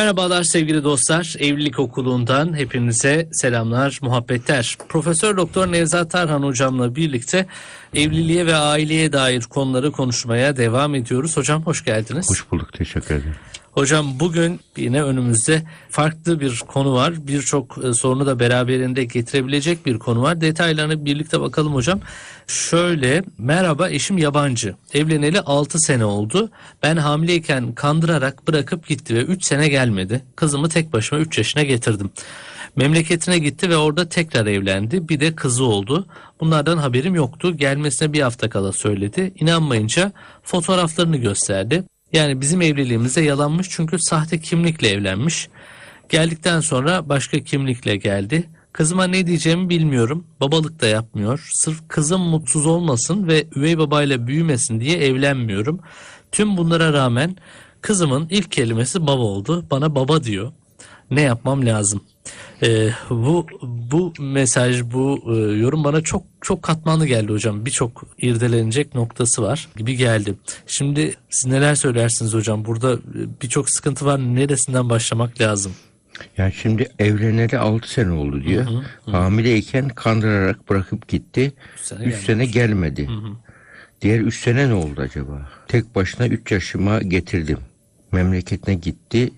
Merhabalar sevgili dostlar. Evlilik Okulu'ndan hepinize selamlar, muhabbetler. Profesör Doktor Nevzat Tarhan hocamla birlikte evliliğe ve aileye dair konuları konuşmaya devam ediyoruz. Hocam hoş geldiniz. Hoş bulduk teşekkür ederim. Hocam bugün yine önümüzde farklı bir konu var. Birçok e, sorunu da beraberinde getirebilecek bir konu var. Detaylarına birlikte bakalım hocam. Şöyle merhaba eşim yabancı. Evleneli 6 sene oldu. Ben hamileyken kandırarak bırakıp gitti ve 3 sene gelmedi. Kızımı tek başıma 3 yaşına getirdim. Memleketine gitti ve orada tekrar evlendi. Bir de kızı oldu. Bunlardan haberim yoktu. Gelmesine bir hafta kala söyledi. İnanmayınca fotoğraflarını gösterdi. Yani bizim evliliğimize yalanmış çünkü sahte kimlikle evlenmiş. Geldikten sonra başka kimlikle geldi. Kızıma ne diyeceğimi bilmiyorum. Babalık da yapmıyor. Sırf kızım mutsuz olmasın ve üvey babayla büyümesin diye evlenmiyorum. Tüm bunlara rağmen kızımın ilk kelimesi baba oldu. Bana baba diyor. Ne yapmam lazım? Ee, bu bu mesaj bu e, yorum bana çok çok katmanlı geldi hocam. Birçok irdelenecek noktası var gibi geldi. Şimdi siz neler söylersiniz hocam? Burada e, birçok sıkıntı var. Neresinden başlamak lazım? Yani şimdi evleneli 6 sene oldu diyor. Hamileyken kandırarak bırakıp gitti. Üç sene 3 gelmemiş. sene gelmedi. Diğer 3 sene ne oldu acaba? Tek başına 3 yaşıma getirdim. Memleketine gitti.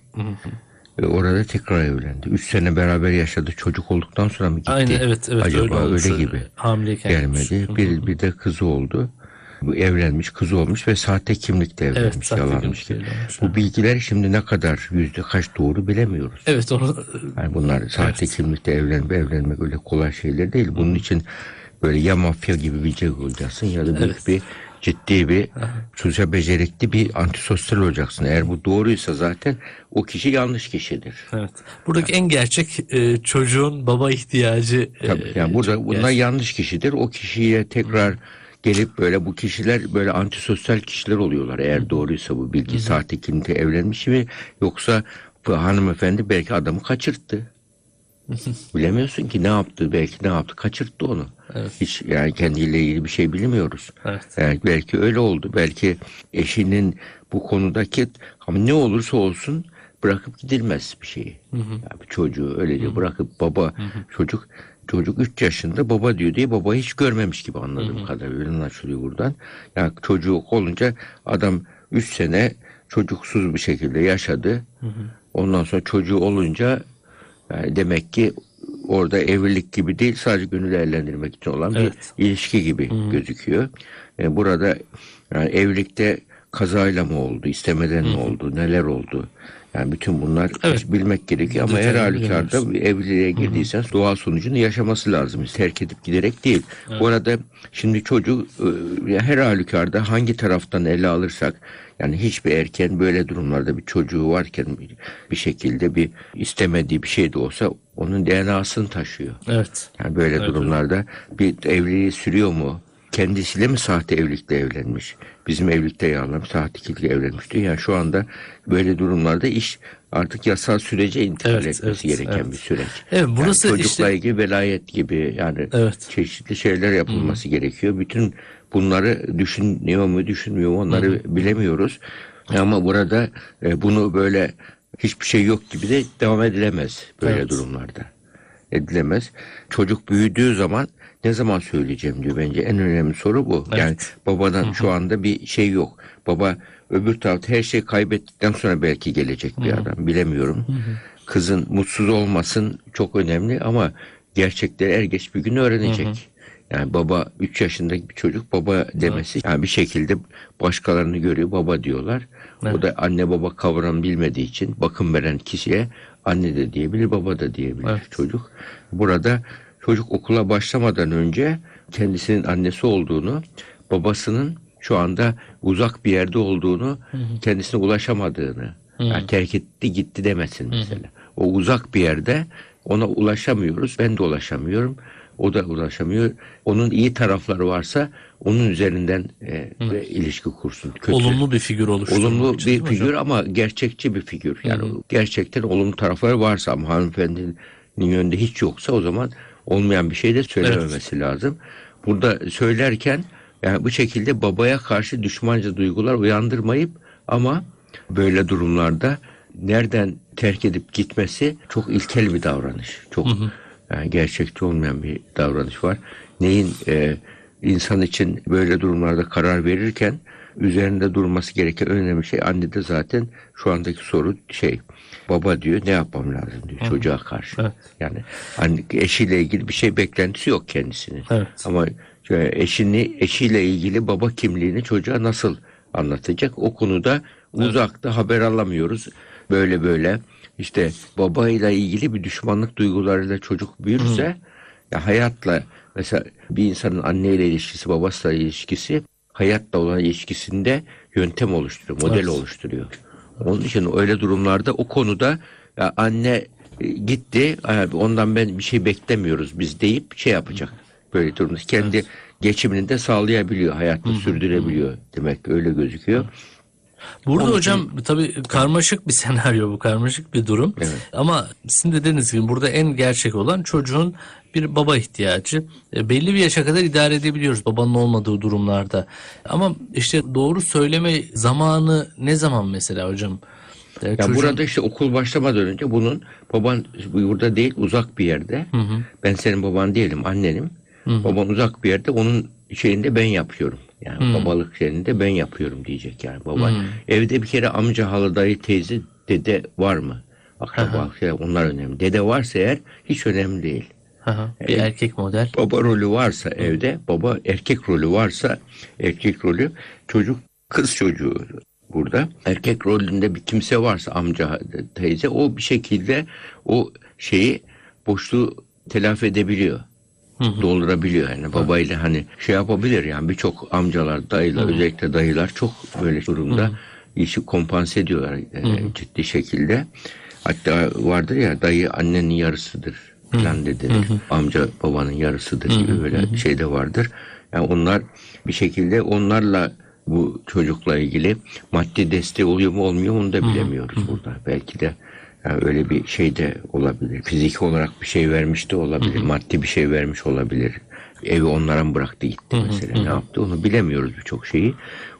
Orada tekrar evlendi. 3 sene beraber yaşadı. Çocuk olduktan sonra mı gitti? Aynen evet evet acaba öyle, öyle gibi. Hamileyken Gelmedi. Bir, bir de kızı oldu. Bu evlenmiş, kızı olmuş ve sahte kimlikle evlenmiş. Evet sahte yalanmış. kimlikle evlenmiş. Bu bilgiler şimdi ne kadar yüzde kaç doğru bilemiyoruz. Evet onu Yani bunlar sahte kimlikle evlenme, evlenmek öyle kolay şeyler değil. Bunun için böyle ya mafya gibi bir şey olacaksın ya da büyük Evet. bir ciddi bir sosyal becerikli bir antisosyal olacaksın. Eğer bu doğruysa zaten o kişi yanlış kişidir. evet. Buradaki en gerçek e, çocuğun baba ihtiyacı. e, Tabii, yani burada bunlar gerçek. yanlış kişidir. O kişiye tekrar gelip böyle bu kişiler böyle antisosyal kişiler oluyorlar. Eğer doğruysa bu bilgi sahte kimlikle evlenmiş mi yoksa bu hanımefendi belki adamı kaçırttı. Bilemiyorsun ki ne yaptı belki ne yaptı kaçırttı onu. Evet. Hiç yani kendiyle ilgili bir şey bilmiyoruz. Evet. Yani belki öyle oldu. Belki eşinin bu konudaki ama ne olursa olsun bırakıp gidilmez bir şeyi. Yani bir çocuğu öylece bırakıp baba çocuk çocuk 3 yaşında baba diyor diye babayı hiç görmemiş gibi anladığım kadarıyla öyle anlaşılıyor buradan. Yani çocuğu olunca adam 3 sene çocuksuz bir şekilde yaşadı. Ondan sonra çocuğu olunca yani demek ki orada evlilik gibi değil sadece gönül eğlendirmek için olan Evet. bir ilişki gibi gözüküyor. E, burada yani evlilikte kazayla mı oldu, istemeden mi oldu, neler oldu? Yani bütün bunlar Evet. bilmek gerekiyor ama her Detayını halükarda evliliğe girdiysen doğal sonucunu yaşaması lazım. Terk edip giderek değil. Bu arada şimdi çocuk e, her halükarda hangi taraftan ele alırsak yani hiçbir erken böyle durumlarda bir çocuğu varken bir şekilde bir istemediği bir şey de olsa onun DNA'sını taşıyor. Evet. Yani böyle Evet, durumlarda bir evliliği sürüyor mu? Kendisiyle mi sahte evlilikle evlenmiş? Bizim evlilikte yalan sahte evlilikle evlenmiş diyor. Yani şu anda böyle durumlarda iş artık yasal sürece intikal Evet, etmesi evet, gereken evet. bir süreç. Evet, burası yani çocukla işte- ilgili velayet gibi yani Evet. çeşitli şeyler yapılması gerekiyor. Bütün bunları düşünüyor mu düşünmüyor mu onları bilemiyoruz. Ama burada e, bunu böyle hiçbir şey yok gibi de devam edilemez böyle Evet. durumlarda. Edilemez. Çocuk büyüdüğü zaman ne zaman söyleyeceğim diyor bence en önemli soru bu. Evet. Yani babadan şu anda bir şey yok. Baba öbür tarafta her şeyi kaybettikten sonra belki gelecek bir adam bilemiyorum. Kızın mutsuz olmasın çok önemli ama gerçekleri er geç bir gün öğrenecek. Yani baba 3 yaşındaki bir çocuk baba demesi yani bir şekilde başkalarını görüyor baba diyorlar. O da anne baba kavram bilmediği için bakım veren kişiye anne de diyebilir baba da diyebilir Evet. çocuk. Burada çocuk okula başlamadan önce kendisinin annesi olduğunu, babasının şu anda uzak bir yerde olduğunu, kendisine ulaşamadığını, yani terk etti gitti demesin mesela. O uzak bir yerde ona ulaşamıyoruz, ben de ulaşamıyorum. O da ulaşamıyor. Onun iyi tarafları varsa onun üzerinden e, ve ilişki kursun. Kötü. Olumlu bir figür oluşturmak Olumlu için bir mi hocam? figür ama gerçekçi bir figür. Yani gerçekten olumlu tarafları varsa ama hanımefendinin yönünde hiç yoksa o zaman olmayan bir şey de söylememesi lazım. Burada söylerken yani bu şekilde babaya karşı düşmanca duygular uyandırmayıp ama böyle durumlarda nereden terk edip gitmesi çok ilkel bir davranış. Çok yani gerçekçi olmayan bir davranış var. Neyin e, insan için böyle durumlarda karar verirken üzerinde durması gereken önemli şey anne de zaten şu andaki soru şey baba diyor ne yapmam lazım diyor çocuğa karşı. Evet. Yani anne, eşiyle ilgili bir şey beklentisi yok kendisinin. Evet. Ama eşini eşiyle ilgili baba kimliğini çocuğa nasıl anlatacak? O konuda uzakta haber alamıyoruz. Böyle böyle işte babayla ilgili bir düşmanlık duygularıyla çocuk büyürse ya hayatla mesela bir insanın anneyle ilişkisi, babasıyla ilişkisi hayatla olan ilişkisinde yöntem oluşturuyor, model Evet. oluşturuyor. Onun için öyle durumlarda o konuda ya anne e, gitti abi ondan ben bir şey beklemiyoruz biz deyip şey yapacak. Böyle durumda kendi geçimini de sağlayabiliyor, hayatta sürdürebiliyor demek öyle gözüküyor. Burada Onun hocam tabii karmaşık bir senaryo bu, karmaşık bir durum. Evet. Ama sizin de dediğiniz gibi burada en gerçek olan çocuğun bir baba ihtiyacı. E, belli bir yaşa kadar idare edebiliyoruz babanın olmadığı durumlarda. Ama işte doğru söyleme zamanı ne zaman mesela hocam? E, Ya çocuğun- burada işte okul başlamadan önce bunun baban burada değil uzak bir yerde. Ben senin baban değilim annenim. Baban uzak bir yerde onun şeyinde ben yapıyorum. Yani babalık şeyinde ben yapıyorum diyecek yani baba. Evde bir kere amca, hala, dayı, teyze, dede var mı? Akraba, şey, onlar önemli. Dede varsa eğer hiç önemli değil. Hı hı, bir erkek model. Baba rolü varsa evde, baba erkek rolü varsa erkek rolü, çocuk kız çocuğu burada. Erkek rolünde bir kimse varsa amca, teyze o bir şekilde o şeyi boşluğu telafi edebiliyor. Doldurabiliyor yani. Babayla hani şey yapabilir yani. Birçok amcalar dayılar özellikle dayılar çok böyle durumda işi kompanse ediyorlar e, ciddi şekilde. Hatta vardır ya dayı annenin yarısıdır falan dediler. Amca babanın yarısıdır gibi böyle şey de vardır. Yani onlar bir şekilde onlarla bu çocukla ilgili maddi desteği oluyor mu olmuyor mu onu da bilemiyoruz burada. Belki de yani öyle bir şey de olabilir. Fiziki olarak bir şey vermiş de olabilir. Maddi bir şey vermiş olabilir. Evi onlara mı bıraktı gitti mesela ne yaptı onu bilemiyoruz birçok şeyi.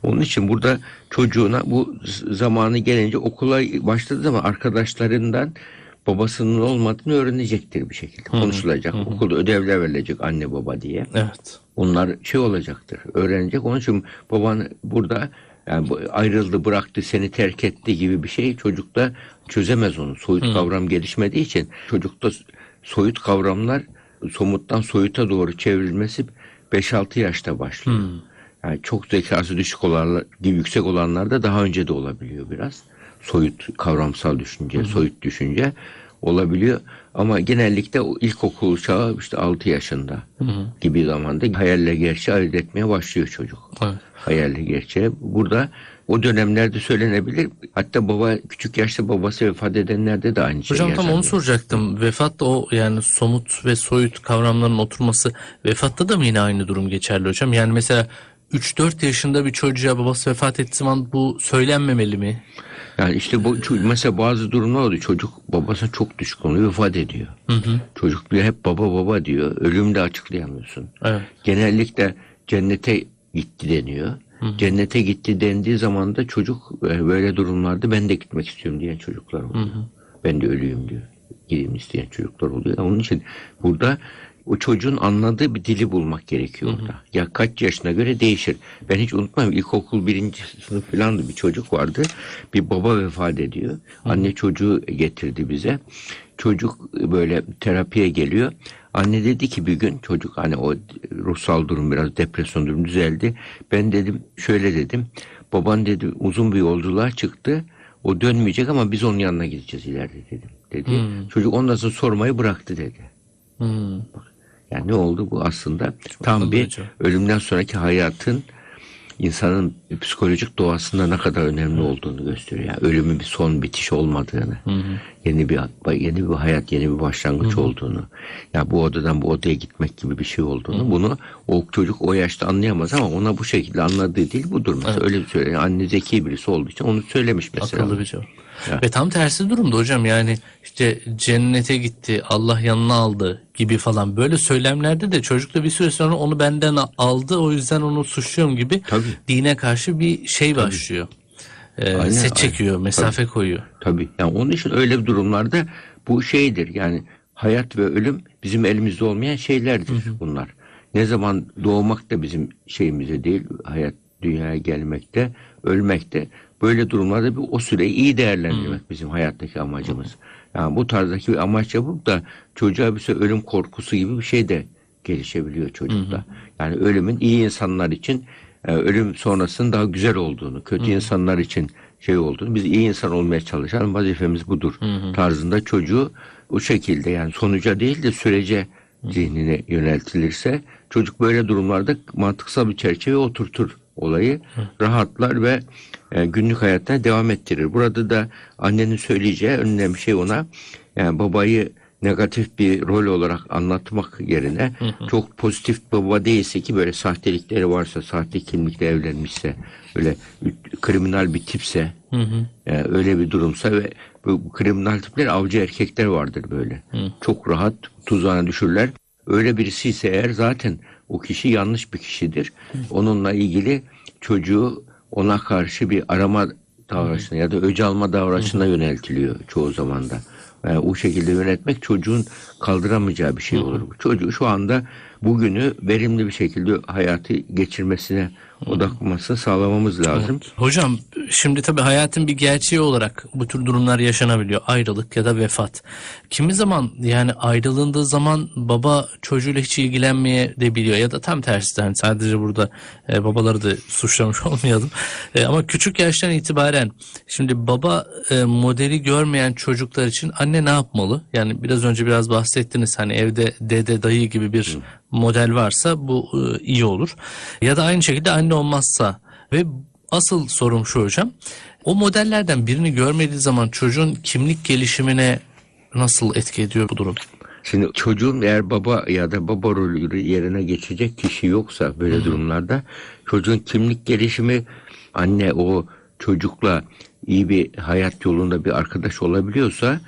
Onun için burada çocuğuna bu zamanı gelince okula başladığı zaman arkadaşlarından babasının olmadığını öğrenecektir bir şekilde. Konuşulacak. Okulda ödevler verilecek anne baba diye Evet. onlar şey olacaktır, öğrenecek. Onun için baban burada yani ayrıldı, bıraktı, seni terk etti gibi bir şey çocukta çözemez onu. Soyut kavram gelişmediği için çocukta soyut kavramlar somuttan soyuta doğru çevrilmesi 5-6 yaşta başlıyor. Yani çok zekası düşük olanlar, yüksek olanlarda daha önce de olabiliyor biraz. Soyut kavramsal düşünce, soyut düşünce olabiliyor. Ama genellikle ilkokul çağı işte 6 yaşında gibi zamanda hayalle gerçeği ayırt etmeye başlıyor çocuk. Evet. Hayalle gerçeği. Burada o dönemlerde söylenebilir. Hatta baba küçük yaşta babası vefat edenlerde de aynı şey Hocam tam onu soracaktım. Vefat da o yani somut ve soyut kavramların oturması vefatta da mı yine aynı durum geçerli hocam? Yani mesela 3-4 yaşında bir çocuğa babası vefat ettiği zaman bu söylenmemeli mi? Yani işte bu mesela bazı durumlar oluyor. Çocuk babasına çok düşkün oluyor, vefat ediyor. Çocuk bile hep baba baba diyor. Ölümde açıklayamıyorsun. Evet. Genellikle cennete gitti deniyor. Cennete gitti dendiği zaman da çocuk e, böyle durumlarda ben de gitmek istiyorum diyen çocuklar oluyor. Ben de ölüyüm diyor. Gideyim isteyen çocuklar oluyor. Onun için burada o çocuğun anladığı bir dili bulmak gerekiyor orada. Ya kaç yaşına göre değişir. Ben hiç unutmam ilkokul birinci sınıf falandı bir çocuk vardı. Bir baba vefat ediyor. Anne çocuğu getirdi bize. Çocuk böyle terapiye geliyor. Anne dedi ki bir gün çocuk hani o ruhsal durum biraz depresyon durum düzeldi. Ben dedim şöyle dedim. Baban dedi uzun bir yolculuğa çıktı. O dönmeyecek ama biz onun yanına gideceğiz ileride dedim. Dedi. Çocuk ondan sonra sormayı bıraktı dedi. Hmm. Yani ne oldu bu aslında tam bir akıllıca. ölümden sonraki hayatın insanın psikolojik doğasında ne kadar önemli olduğunu gösteriyor. Yani ölümün bir son bitiş olmadığını, yeni bir yeni bir hayat, yeni bir başlangıç olduğunu, ya bu odadan bu odaya gitmek gibi bir şey olduğunu, bunu o çocuk o yaşta anlayamaz ama ona bu şekilde anladığı değil budur. Mesela öyle bir söylüyor. Anne zeki birisi olduğu için onu söylemiş mesela. Akıllı bir cevap. Ya. Ve tam tersi durumda hocam yani işte cennete gitti Allah yanına aldı gibi falan böyle söylemlerde de çocuk da bir süre sonra onu benden aldı o yüzden onu suçluyorum gibi Tabii. dine karşı bir şey başlıyor. e, Aynen, set aynen. çekiyor, mesafe koyuyor. Tabii. Yani onun için öyle bir durumlarda bu şeydir. Yani hayat ve ölüm bizim elimizde olmayan şeylerdir bunlar. Ne zaman doğmak da bizim şeyimize değil, hayat dünyaya gelmekte, ölmekte. Böyle durumlarda bir o süreyi iyi değerlendirmek bizim hayattaki amacımız. Yani bu tarzdaki bir amaç yapıp da çocuğa bir süre ölüm korkusu gibi bir şey de gelişebiliyor çocukta. Yani ölümün iyi insanlar için e, ölüm sonrasının daha güzel olduğunu, kötü insanlar için şey olduğunu, biz iyi insan olmaya çalışan vazifemiz budur tarzında çocuğu o şekilde yani sonuca değil de sürece zihnine yöneltilirse çocuk böyle durumlarda mantıksal bir çerçeve oturtur olayı rahatlar ve e, günlük hayatına devam ettirir. Burada da annenin söyleyeceği önemli şey ona yani babayı negatif bir rol olarak anlatmak yerine çok pozitif baba değilse ki böyle sahtelikleri varsa, sahte kimlikle evlenmişse, böyle kriminal bir tipse, e, öyle bir durumsa ve bu, bu kriminal tipler avcı erkekler vardır böyle. Çok rahat tuzağına düşürler. Öyle birisi ise eğer zaten o kişi yanlış bir kişidir. Onunla ilgili çocuğu ona karşı bir arama davranışına ya da öc alma davranışına yöneltiliyor çoğu zaman da. Yani o şekilde yönetmek çocuğun kaldıramayacağı bir şey olur. Çocuğu şu anda bugünü verimli bir şekilde hayatı geçirmesine odaklanmasını sağlamamız lazım. Hocam şimdi tabii hayatın bir gerçeği olarak bu tür durumlar yaşanabiliyor. Ayrılık ya da vefat. Kimi zaman yani ayrılındığı zaman baba çocuğuyla hiç ilgilenmeye de biliyor ya da tam tersi yani sadece burada e, babaları da suçlamış olmayalım. E, ama küçük yaştan itibaren şimdi baba e, modeli görmeyen çocuklar için anne ne yapmalı? Yani biraz önce biraz bahsettiniz hani evde dede dayı gibi bir model varsa bu e, iyi olur. Ya da aynı şekilde anne olmazsa ve asıl sorum şu hocam. O modellerden birini görmediği zaman çocuğun kimlik gelişimine nasıl etki ediyor bu durum? Şimdi çocuğun eğer baba ya da baba rolü yerine geçecek kişi yoksa böyle durumlarda çocuğun kimlik gelişimi anne o çocukla iyi bir hayat yolunda bir arkadaş olabiliyorsa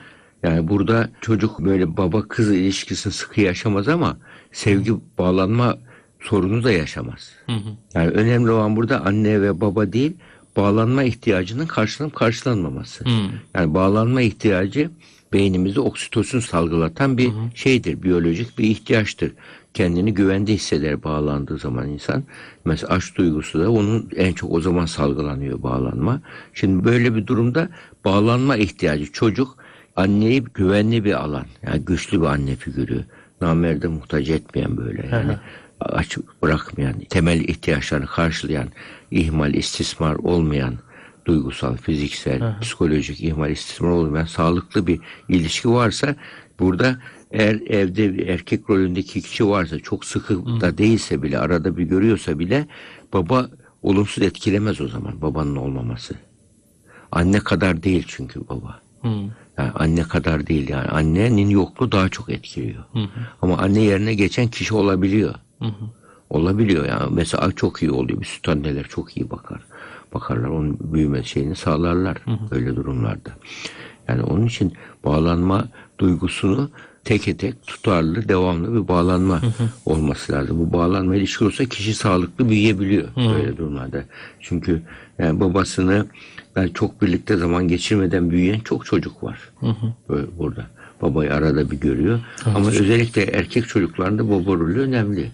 yani burada çocuk böyle baba kız ilişkisini sıkı yaşamaz ama sevgi bağlanma sorunu da yaşamaz. Yani önemli olan burada anne ve baba değil bağlanma ihtiyacının karşılanıp karşılanmaması. Yani bağlanma ihtiyacı beynimizde oksitosin salgılatan bir şeydir, biyolojik bir ihtiyaçtır. Kendini güvende hisseder bağlandığı zaman insan. Mesela aşk duygusu da onun en çok o zaman salgılanıyor bağlanma. Şimdi böyle bir durumda bağlanma ihtiyacı çocuk anneyi güvenli bir alan, yani güçlü bir anne figürü, namerde muhtaç etmeyen böyle yani. Açık bırakmayan, temel ihtiyaçlarını karşılayan, ihmal, istismar olmayan, duygusal, fiziksel, psikolojik ihmal, istismar olmayan sağlıklı bir ilişki varsa burada eğer evde bir erkek rolündeki kişi varsa çok sıkı da değilse bile arada bir görüyorsa bile baba olumsuz etkilemez o zaman babanın olmaması. Anne kadar değil çünkü baba. Yani anne kadar değil yani annenin yokluğu daha çok etkiliyor. Ama anne yerine geçen kişi olabiliyor. Olabiliyor yani mesela çok iyi oluyor. Bir süt anneler çok iyi bakar. Bakarlar onun büyüme şeyini sağlarlar öyle durumlarda. Yani onun için bağlanma duygusunu teke tek tutarlı, devamlı bir bağlanma olması lazım. Bu bağlanma ilişki olsa kişi sağlıklı büyüyebiliyor böyle durumlarda. Çünkü yani babasını yani çok birlikte zaman geçirmeden büyüyen çok çocuk var. Böyle burada. Babayı arada bir görüyor. Ama özellikle erkek çocuklarında baba rolü önemli.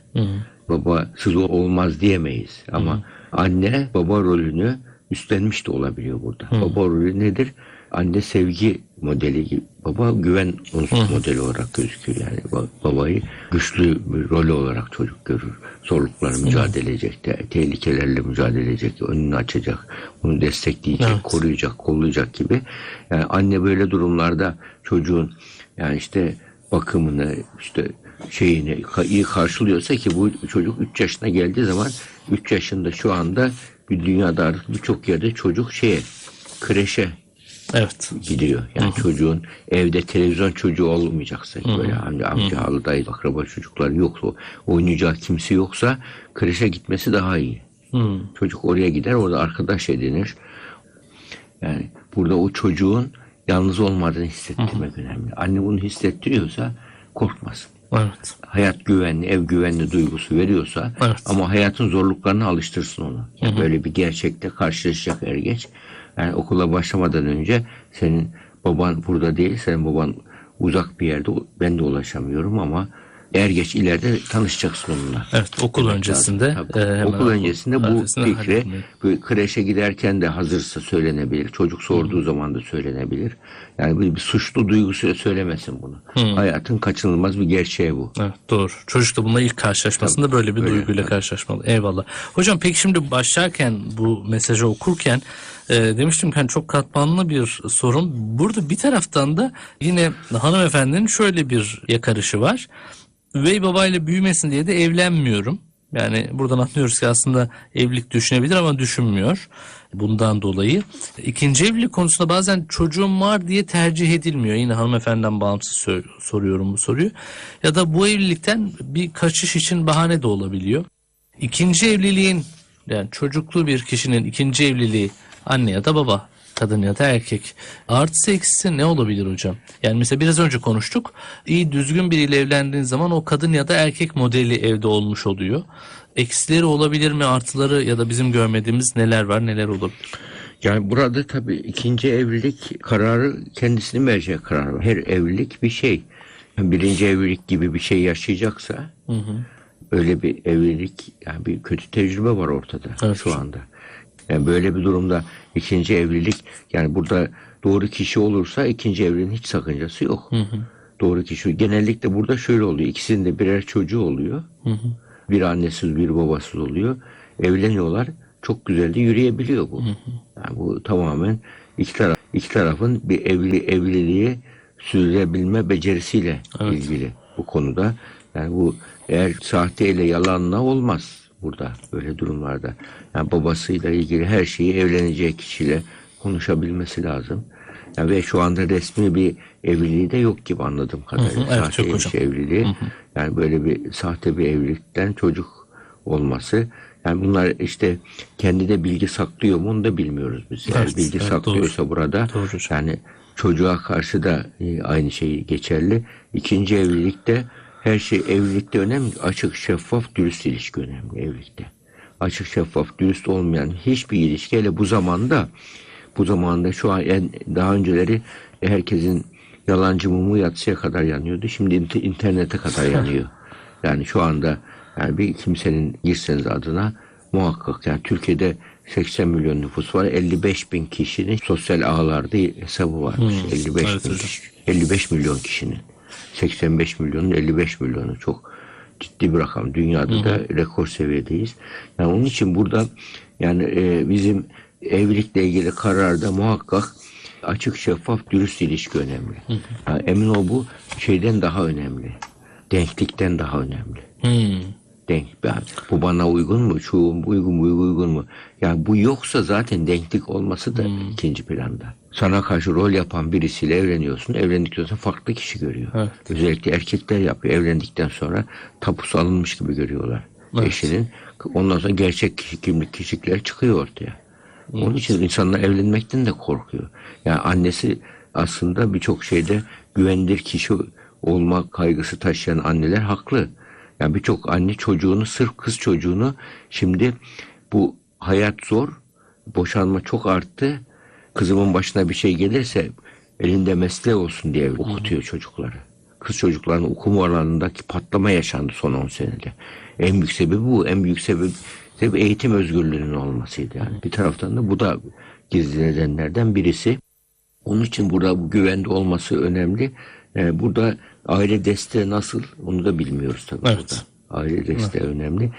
Babasız olmaz diyemeyiz. Ama anne baba rolünü üstlenmiş de olabiliyor burada. Baba rolü nedir? Anne sevgi modeli. Baba güven unsur modeli olarak gözüküyor. Yani ba- babayı güçlü bir rol olarak çocuk görür. Zorluklarla mücadele edecek, te- tehlikelerle mücadele edecek, önünü açacak, onu destekleyecek, Evet. koruyacak, kollayacak gibi. Yani anne böyle durumlarda çocuğun yani işte bakımını, işte şeyini iyi karşılıyorsa ki bu çocuk 3 yaşına geldiği zaman 3 yaşında şu anda bir dünyada artık birçok yerde çocuk şeye kreşe Evet. gidiyor. Yani çocuğun evde televizyon çocuğu olmayacaksa böyle amca, amca halı dayı akraba çocukları yoksa oynayacak kimse yoksa kreşe gitmesi daha iyi. Çocuk oraya gider orada arkadaş edinir. Yani burada o çocuğun yalnız olmadığını hissettirmek önemli. Anne bunu hissettiriyorsa korkmasın. Evet. Hayat güvenli, ev güvenli duygusu veriyorsa Evet. ama hayatın zorluklarına alıştırsın onu. Yani böyle bir gerçekte karşılaşacak er geç. Yani okula başlamadan önce senin baban burada değil, senin baban uzak bir yerde. Ben de ulaşamıyorum ama er geç ileride tanışacaksın onunla. Evet okul Demek öncesinde. lazım. Tabii. e, hemen okul öncesinde bu halletmeyi. bu kreşe giderken de hazırsa söylenebilir. Çocuk sorduğu zaman da söylenebilir. Yani bir, bir suçlu duygusuyla söylemesin bunu. Hayatın kaçınılmaz bir gerçeği bu. Evet doğru. Çocuk da bununla ilk karşılaşmasında böyle bir öyle, duyguyla tabii. karşılaşmalı. Eyvallah. Hocam peki şimdi başlarken bu mesajı okurken e, demiştim ki hani çok katmanlı bir sorun. Burada bir taraftan da yine hanımefendinin şöyle bir yakarışı var. Üvey babayla büyümesin diye de evlenmiyorum. Yani buradan anlıyoruz ki aslında evlilik düşünebilir ama düşünmüyor. Bundan dolayı. ikinci evlilik konusunda bazen çocuğum var diye tercih edilmiyor. Yine hanımefendiden bağımsız sor- soruyorum bu soruyu. Ya da bu evlilikten bir kaçış için bahane de olabiliyor. İkinci evliliğin yani çocuklu bir kişinin ikinci evliliği anne ya da baba kadın ya da erkek artısı eksisi ne olabilir hocam? Yani mesela biraz önce konuştuk iyi düzgün biriyle evlendiğin zaman o kadın ya da erkek modeli evde olmuş oluyor. Eksileri olabilir mi artıları ya da bizim görmediğimiz neler var neler olabilir? Yani burada tabii ikinci evlilik kararı kendisini merceğe kararı var. Her evlilik bir şey. Birinci evlilik gibi bir şey yaşayacaksa öyle bir evlilik yani bir kötü tecrübe var ortada Evet. şu anda. Yani böyle bir durumda ikinci evlilik yani burada doğru kişi olursa ikinci evliliğin hiç sakıncası yok. Doğru kişi. Genellikle burada şöyle oluyor. İkisinin de birer çocuğu oluyor. Bir annesiz bir babasız oluyor. Evleniyorlar. Çok güzel de yürüyebiliyor bu. Yani bu tamamen iki taraf iki tarafın bir evli evliliği sürdürebilme becerisiyle ilgili bu konuda. Yani bu eğer sahteyle yalanla olmaz burada böyle durumlarda. Yani babasıyla ilgili her şeyi evleneceği kişiyle konuşabilmesi lazım. Yani ve şu anda resmi bir evliliği de yok gibi anladığım kadarıyla. evet, yok Sahteymiş hocam. evliliği. Yani böyle bir sahte bir evlilikten çocuk olması. Yani bunlar işte kendi de bilgi saklıyor mu onu da bilmiyoruz biz. Eğer Evet, bilgi evet, saklıyorsa burada Doğru yani çocuğa karşı da e, aynı şey geçerli. İkinci evlilikte her şey evlilikte önemli. Açık, şeffaf, dürüst ilişki önemli evlilikte. Açık, şeffaf, dürüst olmayan hiçbir ilişki hele bu zamanda bu zamanda şu an en, daha önceleri herkesin yalancı mumu yatsıya kadar yanıyordu. Şimdi inter- internete kadar yanıyor. Yani şu anda yani bir kimsenin girseniz adına muhakkak yani Türkiye'de 80 milyon nüfus var. 55 bin kişinin sosyal ağlarda hesabı varmış. 55 evet bin hocam. kişi, 55 milyon kişinin. 85 milyonun 55 milyonu çok ciddi bir rakam. Dünyada da rekor seviyedeyiz. Yani onun için burada yani e, bizim evlilikle ilgili kararda muhakkak açık, şeffaf, dürüst ilişki önemli. Yani emin ol bu şeyden daha önemli. Denklikten daha önemli. Hmm. Denk, yani bu bana uygun mu? Şu uygun mu? Uygun mu? Yani bu yoksa zaten denklik olması da ikinci planda. Sana karşı rol yapan birisiyle evleniyorsun. Evlendikten sonra farklı kişi görüyor. Evet. Özellikle erkekler yapıyor. Evlendikten sonra tapusu alınmış gibi görüyorlar. Evet. Eşinin. Ondan sonra gerçek kişi, kimlik kişilikler çıkıyor ortaya. Onun için insanlar evlenmekten de korkuyor. Yani annesi aslında birçok şeyde güvenilir kişi olma kaygısı taşıyan anneler haklı. Yani birçok anne çocuğunu sırf kız çocuğunu şimdi bu hayat zor, boşanma çok arttı. Kızımın başına bir şey gelirse elinde mesleği olsun diye okutuyor çocukları. Kız çocukların okuma oranındaki patlama yaşandı son 10 senede. En büyük sebebi bu. En büyük sebebi, sebebi eğitim özgürlüğünün olmasıydı. Yani. Bir taraftan da bu da gizli nedenlerden birisi. Onun için burada bu güvende olması önemli. Ee, burada aile desteği nasıl onu da bilmiyoruz tabii. Evet. burada. Aile desteği önemli.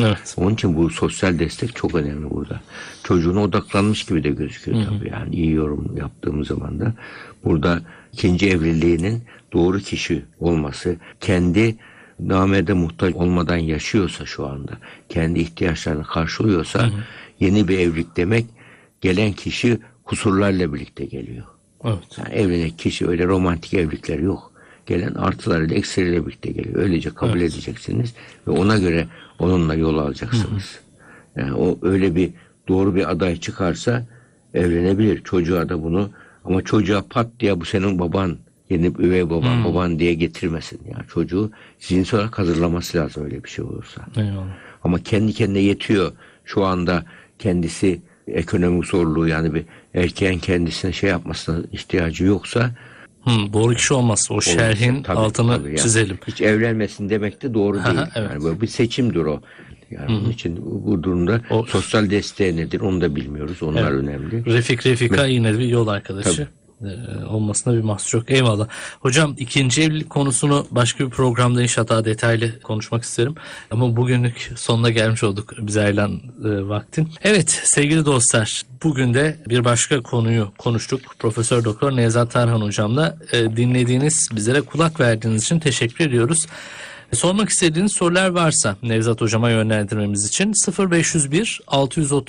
Evet. Onun için bu sosyal destek çok önemli burada. Çocuğuna odaklanmış gibi de gözüküyor tabii. Yani iyi yorum yaptığımız zaman da burada ikinci evliliğinin doğru kişi olması, kendi namede muhtaç olmadan yaşıyorsa şu anda, kendi ihtiyaçlarını karşılıyorsa yeni bir evlilik demek gelen kişi kusurlarla birlikte geliyor. Evet. Yani evlenen kişi öyle romantik evlilikler yok. Gelen artılarıyla eksileriyle birlikte geliyor. Öylece kabul edeceksiniz ve ona göre onunla yol alacaksınız. Yani o öyle bir doğru bir aday çıkarsa evlenebilir. Çocuğa da bunu ama çocuğa pat diye bu senin baban yeni üvey baban baban diye getirmesin. Yani çocuğu zihinsel olarak hazırlaması lazım öyle bir şey olursa. Eyvallah. Ama kendi kendine yetiyor. Şu anda kendisi ekonomik zorluğu yani bir erkeğin kendisine şey yapmasına ihtiyacı yoksa Hmm, doğru kişi olmazsa o şerhin Tabii, altını tabii yani. çizelim. Hiç evlenmesin demek de doğru değil. evet. Yani böyle bir seçimdir o. Yani onun için bu durumda O- sosyal desteği nedir onu da bilmiyoruz. Onlar Evet. önemli. Refik Refika yine bir yol arkadaşı. Ee, olmasına bir mahsur yok. Eyvallah. Hocam ikinci evlilik konusunu başka bir programda inşallah daha detaylı konuşmak isterim. Ama bugünlük sonuna gelmiş olduk bize ayrılan e, vaktin. Evet sevgili dostlar bugün de bir başka konuyu konuştuk. Profesör Doktor Nevzat Tarhan hocamla e, dinlediğiniz bizlere kulak verdiğiniz için teşekkür ediyoruz. Sormak istediğiniz sorular varsa Nevzat hocama yönlendirmemiz için 0501 630